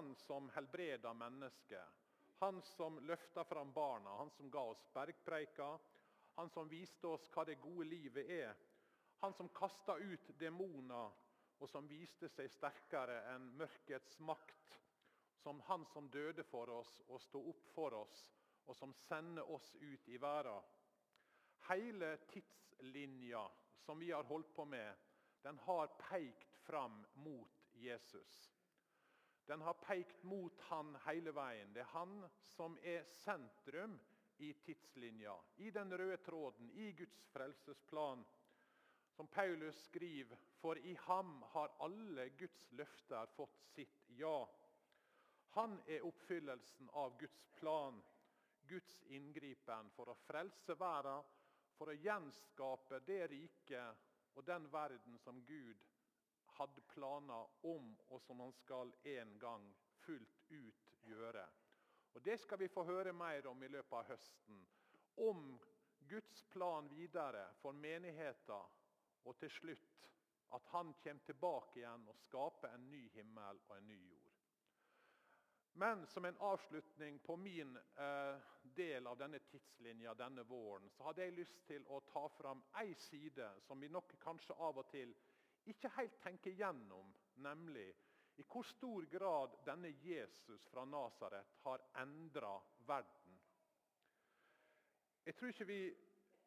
han som helbreda mennesker. Han som løfta fram barna, han som ga oss bergpreika. Han som viste oss hva det gode livet er. Han som kasta ut demoner, og som viste seg sterkere enn mørkets makt. Som han som døde for oss og sto opp for oss, og som sender oss ut i verden. Hele tidslinja som vi har holdt på med, den har pekt fram mot Jesus. Den har pekt mot han hele veien. Det er han som er sentrum i tidslinja, i den røde tråden, i Guds frelsesplan. Som Paulus skriver, for i ham har alle Guds løfter fått sitt ja. Han er oppfyllelsen av Guds plan, Guds inngripen for å frelse verden, for å gjenskape det riket og den verden som Gud hadde planer om, og som han skal en gang fullt ut gjøre. Og Det skal vi få høre mer om i løpet av høsten. Om Guds plan videre for menigheten, og til slutt at han kommer tilbake igjen og skaper en ny himmel og en ny jord. Men som en avslutning på min eh, del av denne tidslinja denne våren, så hadde jeg lyst til å ta fram ei side som vi nok kanskje av og til ikke helt tenker gjennom, nemlig i hvor stor grad denne Jesus fra Nasaret har endra verden. Jeg tror ikke vi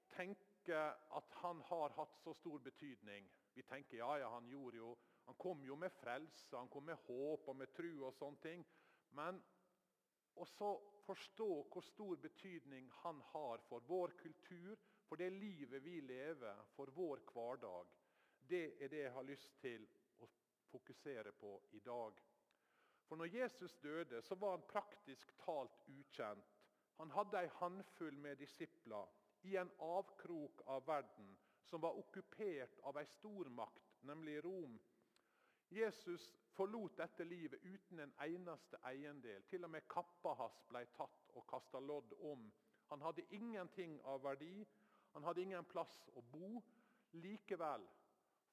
tenker at han har hatt så stor betydning. Vi tenker ja, ja, han, jo, han kom jo med frelse, han kom med håp og med tru og sånne ting. Men også forstå hvor stor betydning han har for vår kultur, for det livet vi lever, for vår hverdag. Det er det jeg har lyst til å fokusere på i dag. For når Jesus døde, så var han praktisk talt ukjent. Han hadde ei håndfull med disipler i en avkrok av verden som var okkupert av ei stormakt, nemlig Rom. Jesus forlot dette livet uten en eneste eiendel. Til og med kappa hans ble tatt og kasta lodd om. Han hadde ingenting av verdi. Han hadde ingen plass å bo. Likevel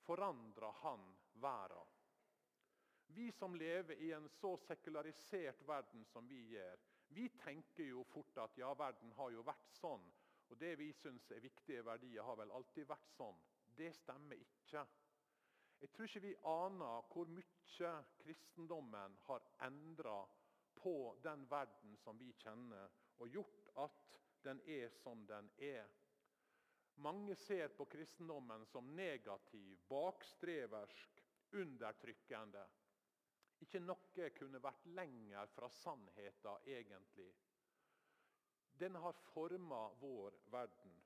forandra han verden. Vi som lever i en så sekularisert verden som vi gjør, vi tenker jo fort at ja, verden har jo vært sånn. Og det vi syns er viktige verdier, har vel alltid vært sånn. Det stemmer ikke. Jeg tror ikke vi aner hvor mye kristendommen har endra på den verden som vi kjenner, og gjort at den er som den er. Mange ser på kristendommen som negativ, bakstreversk, undertrykkende. Ikke noe kunne vært lenger fra sannheten, egentlig. Den har forma vår verden.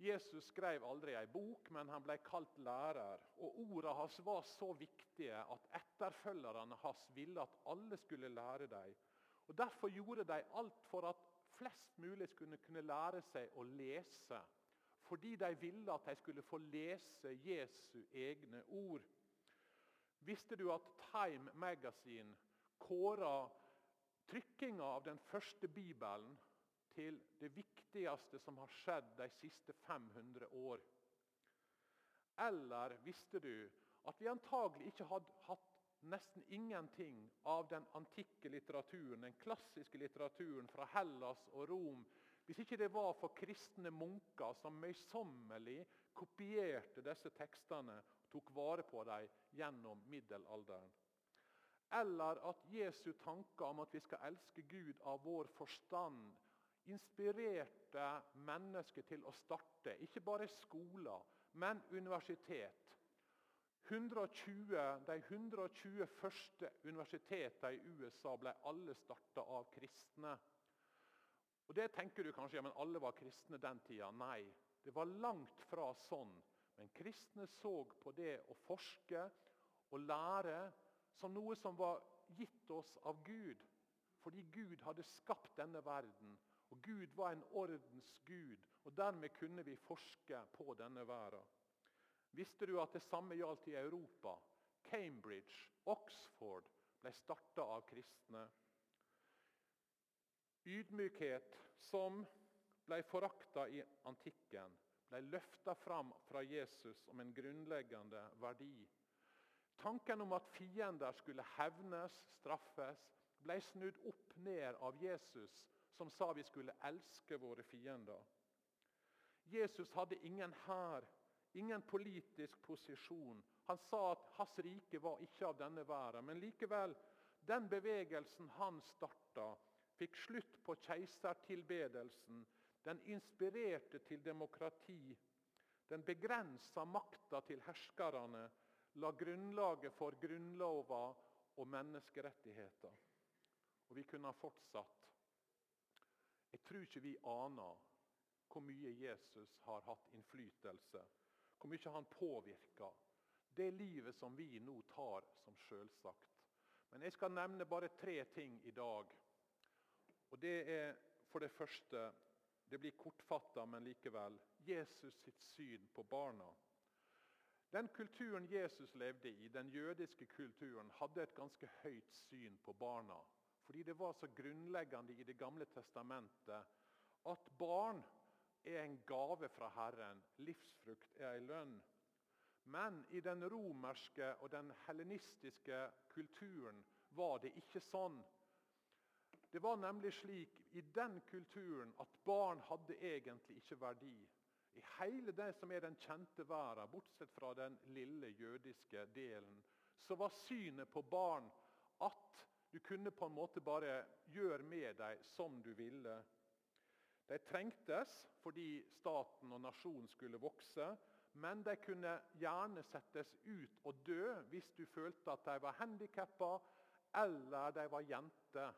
Jesus skrev aldri ei bok, men han ble kalt lærer. Og Ordene hans var så viktige at etterfølgerne hans ville at alle skulle lære dem. Og Derfor gjorde de alt for at flest mulig skulle kunne lære seg å lese fordi de ville at de skulle få lese Jesu egne ord. Visste du at Time Magazine kåra trykkinga av den første Bibelen til det viktigste som har skjedd de siste 500 år? Eller visste du at vi antagelig ikke hadde hatt nesten ingenting av den antikke litteraturen, den klassiske litteraturen fra Hellas og Rom, hvis ikke det var for kristne munker som møysommelig kopierte disse tekstene og tok vare på dem gjennom middelalderen. Eller at Jesu tanker om at vi skal elske Gud av vår forstand, inspirerte mennesker til å starte ikke bare skoler, men universitet. 120, de 120 første universitetene i USA ble alle starta av kristne. Og Det tenker du kanskje ja, men alle var kristne den tida. Nei, det var langt fra sånn. Men kristne så på det å forske og lære som noe som var gitt oss av Gud. Fordi Gud hadde skapt denne verden. Og Gud var en ordens Gud. og Dermed kunne vi forske på denne verden. Visste du at det samme gjaldt i Europa? Cambridge, Oxford ble starta av kristne. Ydmykhet som ble forakta i antikken, ble løfta fram fra Jesus som en grunnleggende verdi. Tanken om at fiender skulle hevnes, straffes, ble snudd opp ned av Jesus, som sa vi skulle elske våre fiender. Jesus hadde ingen hær, ingen politisk posisjon. Han sa at hans rike var ikke av denne verden. Men likevel, den bevegelsen han starta, fikk slutt på keisertilbedelsen. Den inspirerte til demokrati. Den begrensa makta til herskerne. La grunnlaget for grunnlover og menneskerettigheter. Og vi kunne ha fortsatt. Jeg tror ikke vi aner hvor mye Jesus har hatt innflytelse. Hvor mye han påvirka det livet som vi nå tar som selvsagt. Men jeg skal nevne bare tre ting i dag. Og Det er for det første Det blir kortfatta, men likevel. Jesus sitt syn på barna. Den kulturen Jesus levde i, den jødiske kulturen, hadde et ganske høyt syn på barna. Fordi det var så grunnleggende i Det gamle testamentet at barn er en gave fra Herren. Livsfrukt er ei lønn. Men i den romerske og den helenistiske kulturen var det ikke sånn. Det var nemlig slik i den kulturen at barn hadde egentlig ikke verdi. I hele det som er den kjente verden, bortsett fra den lille jødiske delen, så var synet på barn at du kunne på en måte bare gjøre med dem som du ville. De trengtes fordi staten og nasjonen skulle vokse, men de kunne gjerne settes ut og dø hvis du følte at de var handikappa eller de var jenter.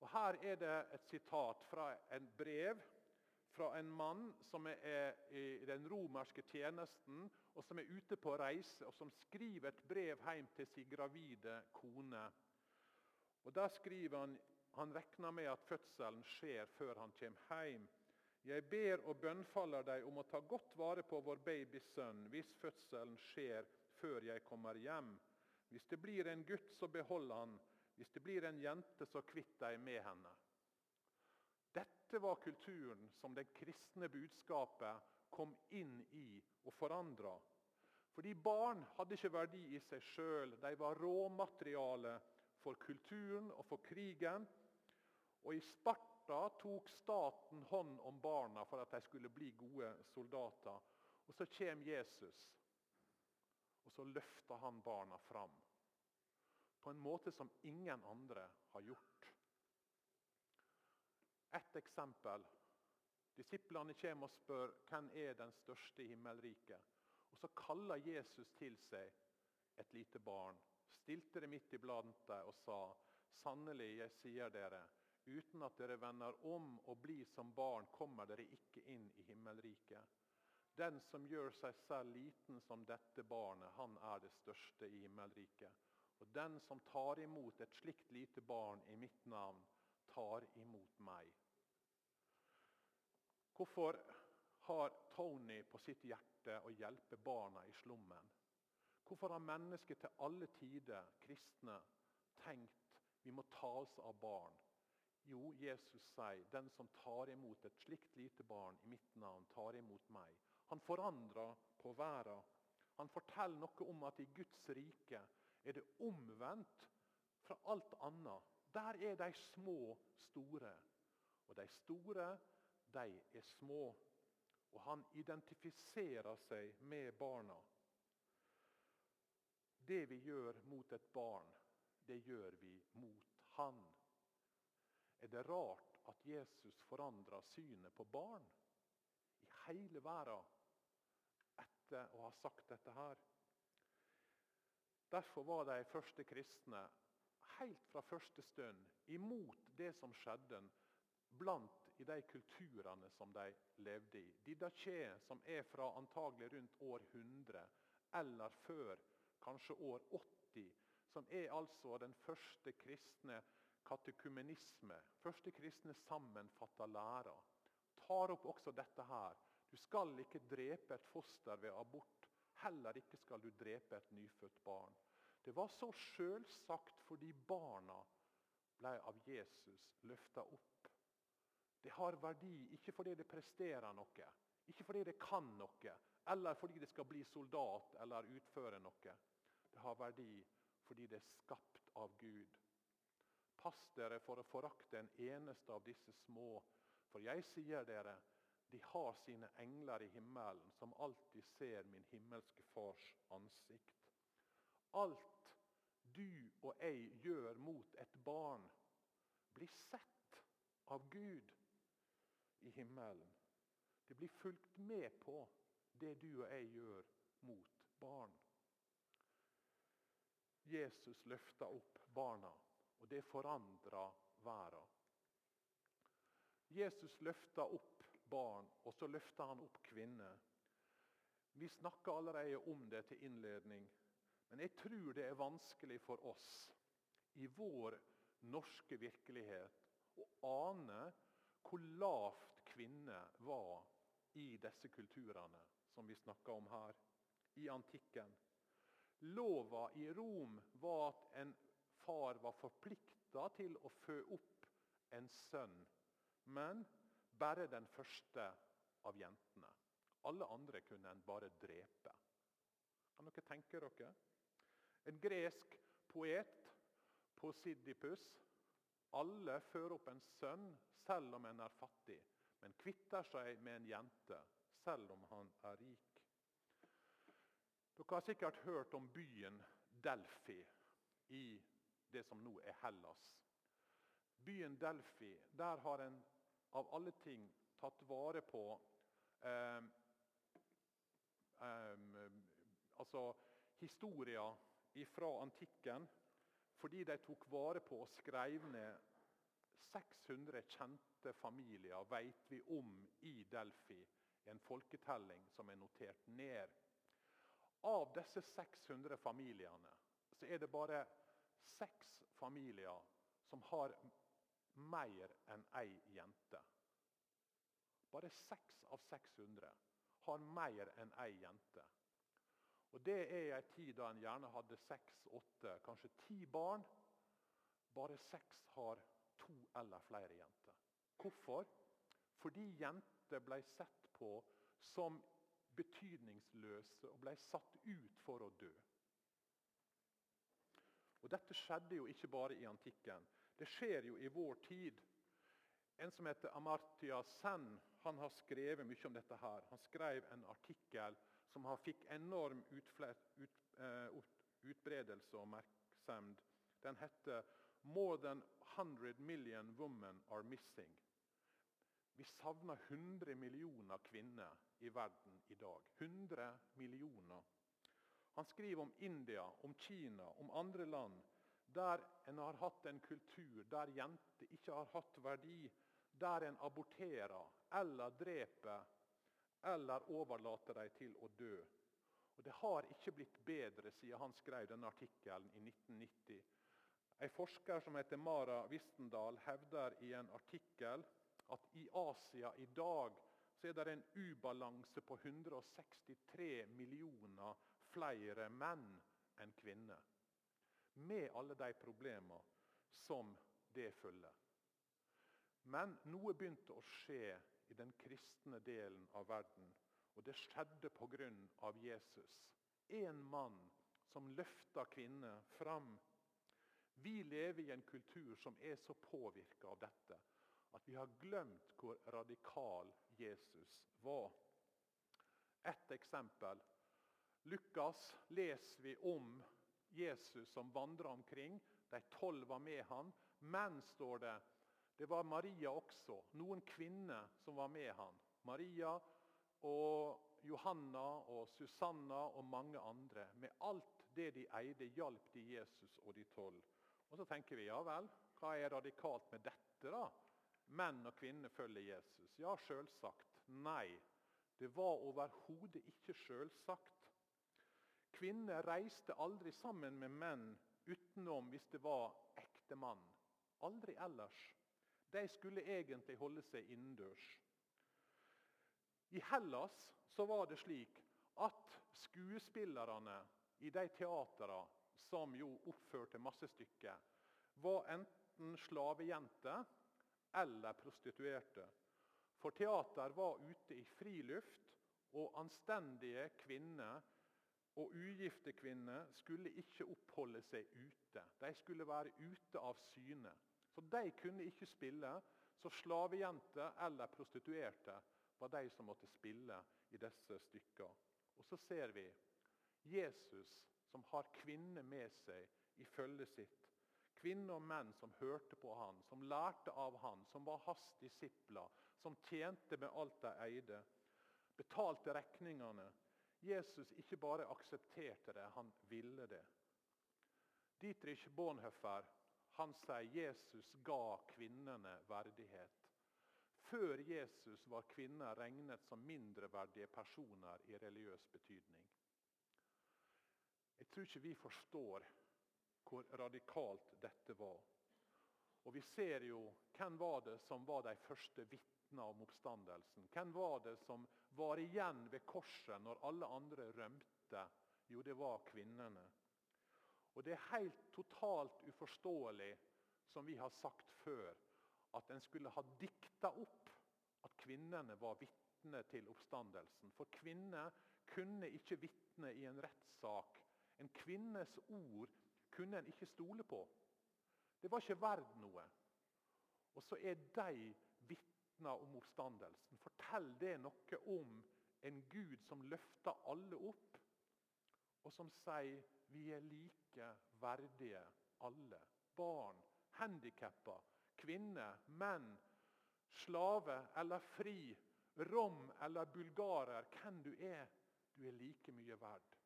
Og Her er det et sitat fra en brev fra en mann som er i den romerske tjenesten, og som er ute på reise, og som skriver et brev hjem til sin gravide kone. Og Der skriver han han regner med at fødselen skjer før han kommer hjem. Jeg ber og bønnfaller deg om å ta godt vare på vår babysønn hvis fødselen skjer før jeg kommer hjem. Hvis det blir en gutt, så behold han. Hvis det blir en jente, så kvitt deg med henne. Dette var kulturen som det kristne budskapet kom inn i og forandra. Fordi barn hadde ikke verdi i seg sjøl. De var råmateriale for kulturen og for krigen. Og I Sparta tok staten hånd om barna for at de skulle bli gode soldater. Og Så kommer Jesus, og så løfter han barna fram. På en måte som ingen andre har gjort. Et eksempel. Disiplene kommer og spør hvem er den største i himmelriket. Og Så kaller Jesus til seg et lite barn stilte det midt iblant dem og sa, sannelig, jeg sier dere, uten at dere vender om og blir som barn, kommer dere ikke inn i himmelriket. Den som gjør seg selv liten som dette barnet, han er det største i himmelriket. Og den som tar imot et slikt lite barn i mitt navn, tar imot meg. Hvorfor har Tony på sitt hjerte å hjelpe barna i slummen? Hvorfor har mennesker til alle tider, kristne, tenkt vi må ta oss av barn? Jo, Jesus sier, 'Den som tar imot et slikt lite barn i mitt navn, tar imot meg'. Han forandrer på verden. Han forteller noe om at i Guds rike er det omvendt fra alt annet. Der er de små store, og de store, de er små. Og han identifiserer seg med barna. Det vi gjør mot et barn, det gjør vi mot han. Er det rart at Jesus forandra synet på barn i hele verden etter å ha sagt dette her? Derfor var de første kristne helt fra første stund imot det som skjedde blant i de kulturene som de levde i. Didaché, som er fra antagelig rundt år 100 eller før kanskje år 80, som er altså den første kristne katekumenisme, første kristne sammenfatta læra, tar opp også dette her. Du skal ikke drepe et foster ved abort. Heller ikke skal du drepe et nyfødt barn. Det var så selvsagt fordi barna ble av Jesus løfta opp. Det har verdi ikke fordi det presterer noe, ikke fordi det kan noe, eller fordi det skal bli soldat eller utføre noe. det har verdi fordi det er skapt av Gud. Pass dere for å forakte en eneste av disse små, for jeg sier dere, de har sine engler i himmelen, som alltid ser min himmelske Fars ansikt. Alt du og jeg gjør mot et barn, blir sett av Gud i himmelen. Det blir fulgt med på det du og jeg gjør mot barn. Jesus løfta opp barna, og det forandra verden. Jesus løfta opp barn, og så løfter han opp kvinner. Vi snakker allerede om det til innledning, men jeg tror det er vanskelig for oss i vår norske virkelighet å ane hvor lavt kvinner var i disse kulturene som vi snakker om her, i antikken. Lova i Rom var at en far var forplikta til å fø opp en sønn, men bare den første av jentene. Alle andre kunne en bare drepe. Kan dere tenke dere? En gresk poet, Posidipus. Alle fører opp en sønn selv om en er fattig, men kvitter seg med en jente selv om han er rik. Dere har sikkert hørt om byen Delfi i det som nå er Hellas. Byen Delfi, der har en av alle ting tatt vare på eh, eh, altså historier fra antikken fordi de tok vare på og skrev ned 600 kjente familier vet vi om i Delfi. En folketelling som er notert ned. Av disse 600 familiene så er det bare seks familier som har mer enn ei jente. Bare seks av 600 har mer enn ei jente. Og Det er i en tid da en gjerne hadde seks, åtte, kanskje ti barn. Bare seks har to eller flere jenter. Hvorfor? Fordi jenter ble sett på som betydningsløse og ble satt ut for å dø. Og Dette skjedde jo ikke bare i antikken. Det skjer jo i vår tid. En som heter Amartya Sen han har skrevet mye om dette. her. Han skrev en artikkel som har fikk enorm ut, uh, utbredelse og oppmerksomhet. Den heter 'More than 100 million women are missing'. Vi savner 100 millioner kvinner i verden i dag. 100 millioner. Han skriver om India, om Kina, om andre land der en har hatt en kultur der jenter ikke har hatt verdi, der en aborterer eller dreper eller overlater dem til å dø. Og Det har ikke blitt bedre siden han skrev denne artikkelen i 1990. En forsker som heter Mara Wistendal hevder i en artikkel at i Asia i dag så er det en ubalanse på 163 millioner flere menn enn kvinner. Med alle de problemene som det følger. Men noe begynte å skje i den kristne delen av verden. Og det skjedde pga. Jesus. En mann som løfta kvinner fram. Vi lever i en kultur som er så påvirka av dette at vi har glemt hvor radikal Jesus var. Et eksempel. Lukas leser vi om Jesus som vandra omkring. De tolv var med han. Men, står det, det var Maria også. Noen kvinner som var med han. Maria og Johanna og Susanna og mange andre. Med alt det de eide, hjalp de Jesus og de tolv. Og Så tenker vi ja vel, hva er radikalt med dette, da? Menn og kvinner følger Jesus. Ja, selvsagt. Nei, det var overhodet ikke selvsagt. Kvinner reiste aldri sammen med menn utenom hvis det var ektemann. Aldri ellers. De skulle egentlig holde seg innendørs. I Hellas så var det slik at skuespillerne i de teatrene som jo oppførte masse stykker, var enten slavejenter eller prostituerte. For teater var ute i friluft, og anstendige kvinner og ugifte kvinner skulle ikke oppholde seg ute. De skulle være ute av syne. Så de kunne ikke spille. Så slavejenter eller prostituerte var de som måtte spille i disse stykkene. Og så ser vi Jesus som har kvinner med seg i følget sitt. Kvinner og menn som hørte på han, som lærte av han, som var hans disipler, som tjente med alt de eide. Betalte regningene. Jesus ikke bare aksepterte det, han ville det. Dietrich Bonhoeffer han sier Jesus ga kvinnene verdighet. Før Jesus var kvinner regnet som mindreverdige personer i religiøs betydning. Jeg tror ikke vi forstår hvor radikalt dette var. Og Vi ser jo hvem var det som var de første vitnene om oppstandelsen. Hvem var det som var igjen ved korset når alle andre rømte? Jo, det var kvinnene. Og Det er helt totalt uforståelig, som vi har sagt før, at en skulle ha dikta opp at kvinnene var vitne til oppstandelsen. For kvinner kunne ikke vitne i en rettssak. En kvinnes ord kunne en ikke stole på. Det var ikke verdt noe. Og så er de vitner om oppstandelsen. Fortell det noe om en Gud som løfter alle opp, og som sier vi er like verdige alle. Barn, handikappa, kvinner, menn, slave eller fri, rom eller bulgarer, hvem du er. Du er like mye verd.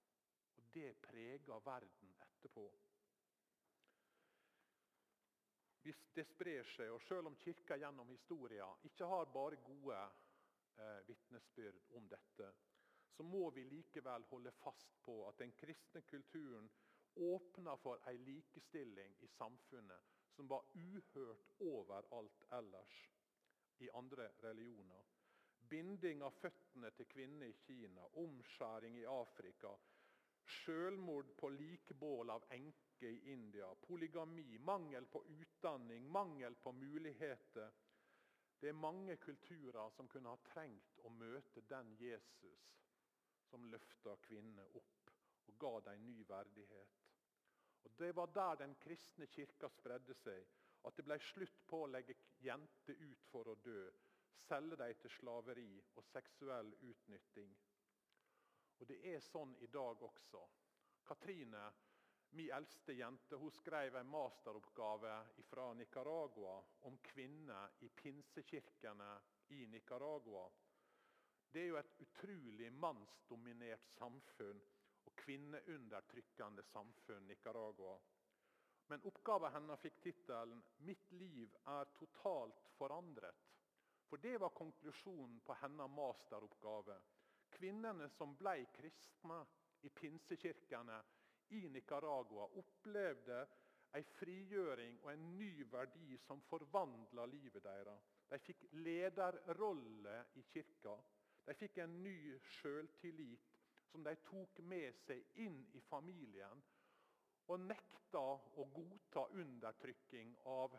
Og Det preger verden etterpå. Det sprer seg, og selv om Kirka gjennom historien ikke har bare gode eh, vitnesbyrd om dette, så må vi likevel holde fast på at den kristne kulturen åpner for ei likestilling i samfunnet som var uhørt overalt ellers i andre religioner. Binding av føttene til kvinner i Kina, omskjæring i Afrika, selvmord på likbål av enke i India, polygami, mangel på utdanning, mangel på muligheter. Det er mange kulturer som kunne ha trengt å møte den Jesus som løfta kvinner opp og ga dem ny verdighet. Og Det var der den kristne kirka spredde seg. At det ble slutt på å legge jenter ut for å dø, selge dem til slaveri og seksuell utnytting. Og Det er sånn i dag også. Katrine, min eldste jente, hun skrev en masteroppgave fra Nicaragua om kvinner i pinsekirkene i Nicaragua. Det er jo et utrolig mannsdominert samfunn og kvinneundertrykkende samfunn Nicaragua. Men oppgaven hennes fikk tittelen 'Mitt liv er totalt forandret'. For det var konklusjonen på hennes masteroppgave. Kvinnene som ble kristne i pinsekirkene i Nicaragua, opplevde en frigjøring og en ny verdi som forvandla livet deres. De fikk lederrolle i kirka. De fikk en ny sjøltillit som de tok med seg inn i familien. Og nekta å godta undertrykking av,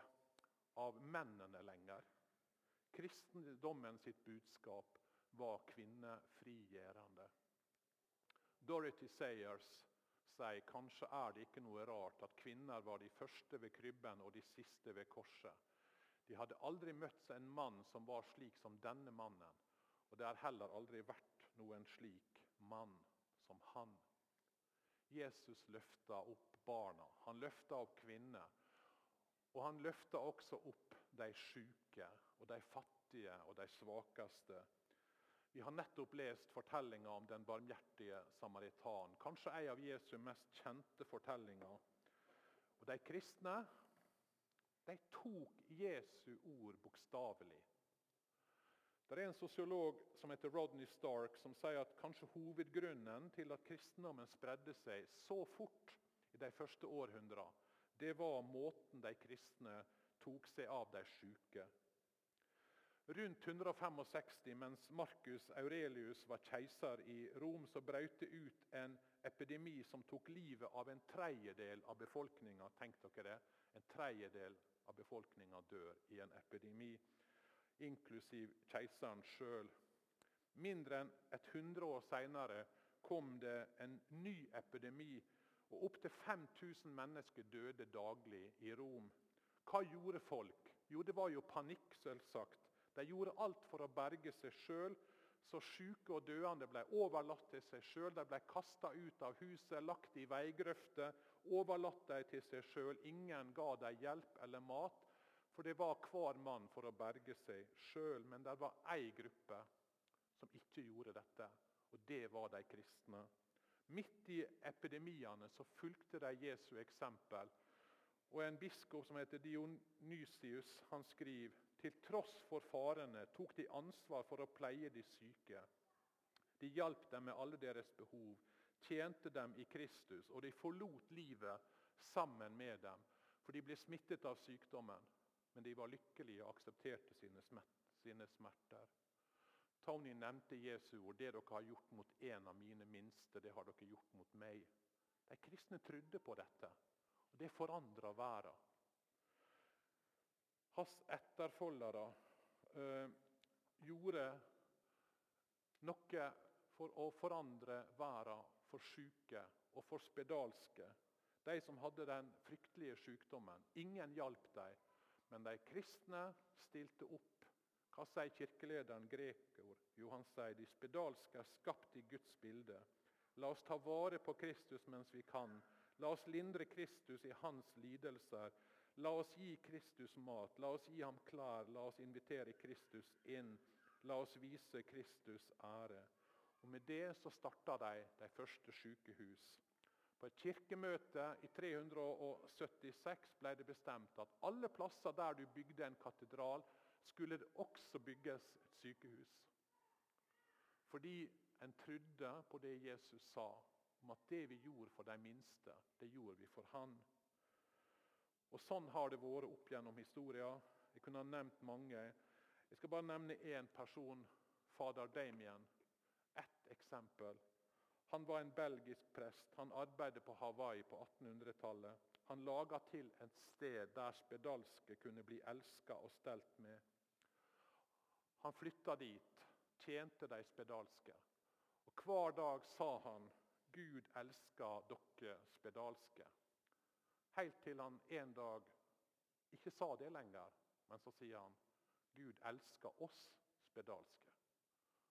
av mennene lenger. Kristendommen sitt budskap var kvinnefrigjørende. Dorothy Sayers sier kanskje er det ikke noe rart at kvinner var de første ved krybben og de siste ved korset. De hadde aldri møtt en mann som var slik som denne mannen. Og det har heller aldri vært noen slik mann som han. Jesus løfta opp barna, han løfta opp kvinner. Og han løfta også opp de syke og de fattige og de svakeste. Vi har nettopp lest fortellinga om den barmhjertige samaritan. Kanskje en av Jesu mest kjente fortellinger. Og De kristne de tok Jesu ord bokstavelig. Det er en sosiolog som heter Rodney Stark, som sier at kanskje hovedgrunnen til at kristendommen spredde seg så fort i de første århundrene, det var måten de kristne tok seg av de syke. Rundt 165, mens Marcus Aurelius var keiser i Rom, så brøt det ut en epidemi som tok livet av en tredjedel av befolkninga. Tenk dere det. En tredjedel av befolkninga dør i en epidemi inklusiv keiseren sjøl. Mindre enn et hundre år seinere kom det en ny epidemi, og opptil 5000 mennesker døde daglig i Rom. Hva gjorde folk? Jo, det var jo panikk, selvsagt. De gjorde alt for å berge seg sjøl. Så syke og døende ble overlatt til seg sjøl. De ble kasta ut av huset, lagt i veigrøfter, overlatt de til seg sjøl. Ingen ga dem hjelp eller mat, for det var hver mann for å berge seg sjøl. Men det var ei gruppe som ikke gjorde dette, og det var de kristne. Midt i epidemiene så fulgte de Jesu eksempel. Og En biskop som heter Dionysius, han skriver til tross for farene tok de ansvar for å pleie de syke. De hjalp dem med alle deres behov, tjente dem i Kristus, og de forlot livet sammen med dem. For de ble smittet av sykdommen, men de var lykkelige og aksepterte sine, smerter. Tony nevnte Jesu ord. Det dere har gjort mot en av mine minste, det har dere gjort mot meg. De kristne trodde på dette, og det forandra verden. Hans etterfølgere eh, gjorde noe for å forandre verden for syke og for spedalske. De som hadde den fryktelige sykdommen. Ingen hjalp dem, men de kristne stilte opp hva sier kirkelederen Grekor? Jo, han sier de spedalske er skapt i Guds bilde. La oss ta vare på Kristus mens vi kan. La oss lindre Kristus i hans lidelser. La oss gi Kristus mat. La oss gi ham klær. La oss invitere Kristus inn. La oss vise Kristus ære. Og Med det så starta de de første sykehus. På et kirkemøte i 376 ble det bestemt at alle plasser der du bygde en katedral, skulle det også bygges et sykehus. Fordi en trodde på det Jesus sa, om at det vi gjorde for de minste, det gjorde vi for Han. Og Sånn har det vært opp gjennom historien. Jeg kunne ha nevnt mange. Jeg skal bare nevne én person, fader Damien. Ett eksempel. Han var en belgisk prest. Han arbeidet på Hawaii på 1800-tallet. Han laga til et sted der spedalske kunne bli elska og stelt med. Han flytta dit, tjente de spedalske. Og Hver dag sa han 'Gud elsker dere spedalske'. Helt til han en dag ikke sa det lenger, men så sier han 'Gud elsker oss spedalske'.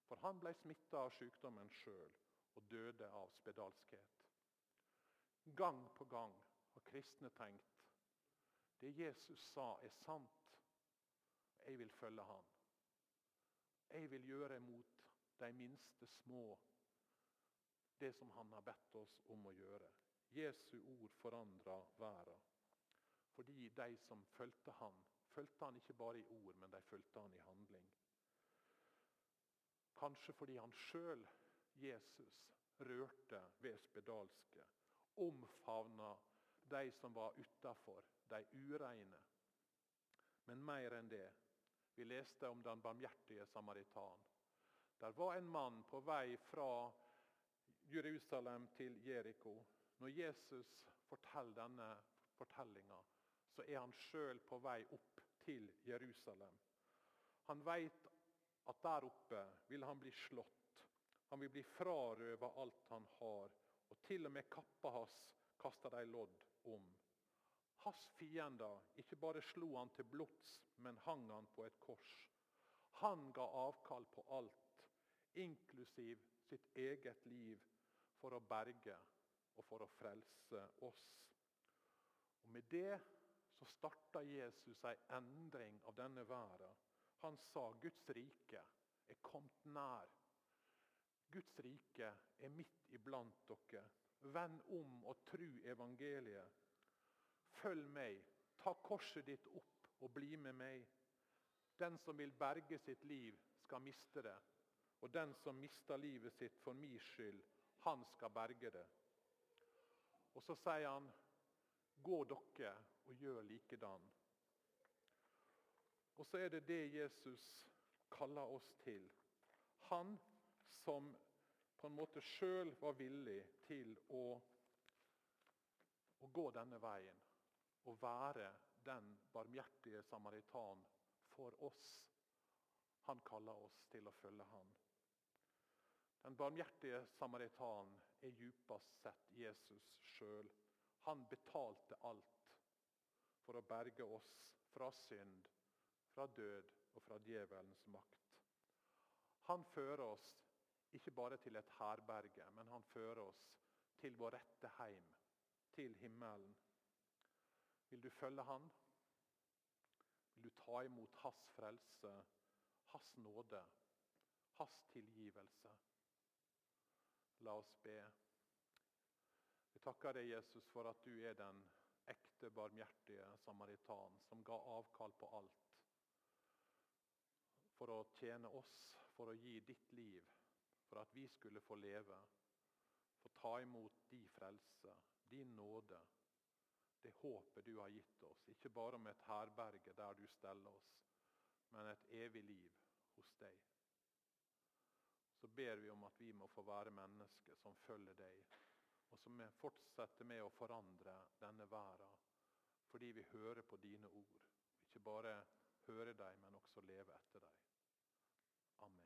For han ble smitta av sykdommen sjøl og døde av spedalskhet. Gang på gang har kristne tenkt det Jesus sa, er sant. Jeg vil følge han. Jeg vil gjøre mot de minste små det som han har bedt oss om å gjøre. Jesu ord forandra verden. Fordi de som fulgte han, fulgte han ikke bare i ord, men de fulgte han i handling. Kanskje fordi han sjøl, Jesus, rørte ved spedalske. Omfavna de som var utafor, de ureine. Men mer enn det. Vi leste om den barmhjertige samaritan. Der var en mann på vei fra Jerusalem til Jeriko. Når Jesus forteller denne fortellinga, så er han sjøl på vei opp til Jerusalem. Han veit at der oppe vil han bli slått. Han vil bli frarøva alt han har. Og til og med kappa hans kaster de lodd om. Hans fiender ikke bare slo han til blods, men hang han på et kors. Han ga avkall på alt, inklusiv sitt eget liv, for å berge og for å frelse oss. Og Med det så starta Jesus ei endring av denne verden. Han sa Guds rike er kommet nær. Guds rike er midt iblant dere. Vend om og tru evangeliet. Følg meg, ta korset ditt opp og bli med meg. Den som vil berge sitt liv, skal miste det. Og den som mister livet sitt for min skyld, han skal berge det. Og så sier han, gå dere og gjør likedan. Og så er det det Jesus kaller oss til. Han som på en måte sjøl var villig til å, å gå denne veien å være den barmhjertige samaritan for oss. Han kaller oss til å følge han. Den barmhjertige samaritan er djupest sett Jesus sjøl. Han betalte alt for å berge oss fra synd, fra død og fra djevelens makt. Han fører oss ikke bare til et herberge, men han fører oss til vår rette heim, til himmelen. Vil du følge han? Vil du ta imot hans frelse, hans nåde, hans tilgivelse? La oss be. Vi takker deg, Jesus, for at du er den ekte, barmhjertige samaritan som ga avkall på alt for å tjene oss, for å gi ditt liv, for at vi skulle få leve. Få ta imot din frelse, din nåde, det håpet du har gitt oss. Ikke bare om et herberge der du steller oss, men et evig liv hos deg så ber vi om at vi må få være mennesker som følger deg, og som fortsetter med å forandre denne verden fordi vi hører på dine ord. Ikke bare høre dem, men også leve etter dem. Amen.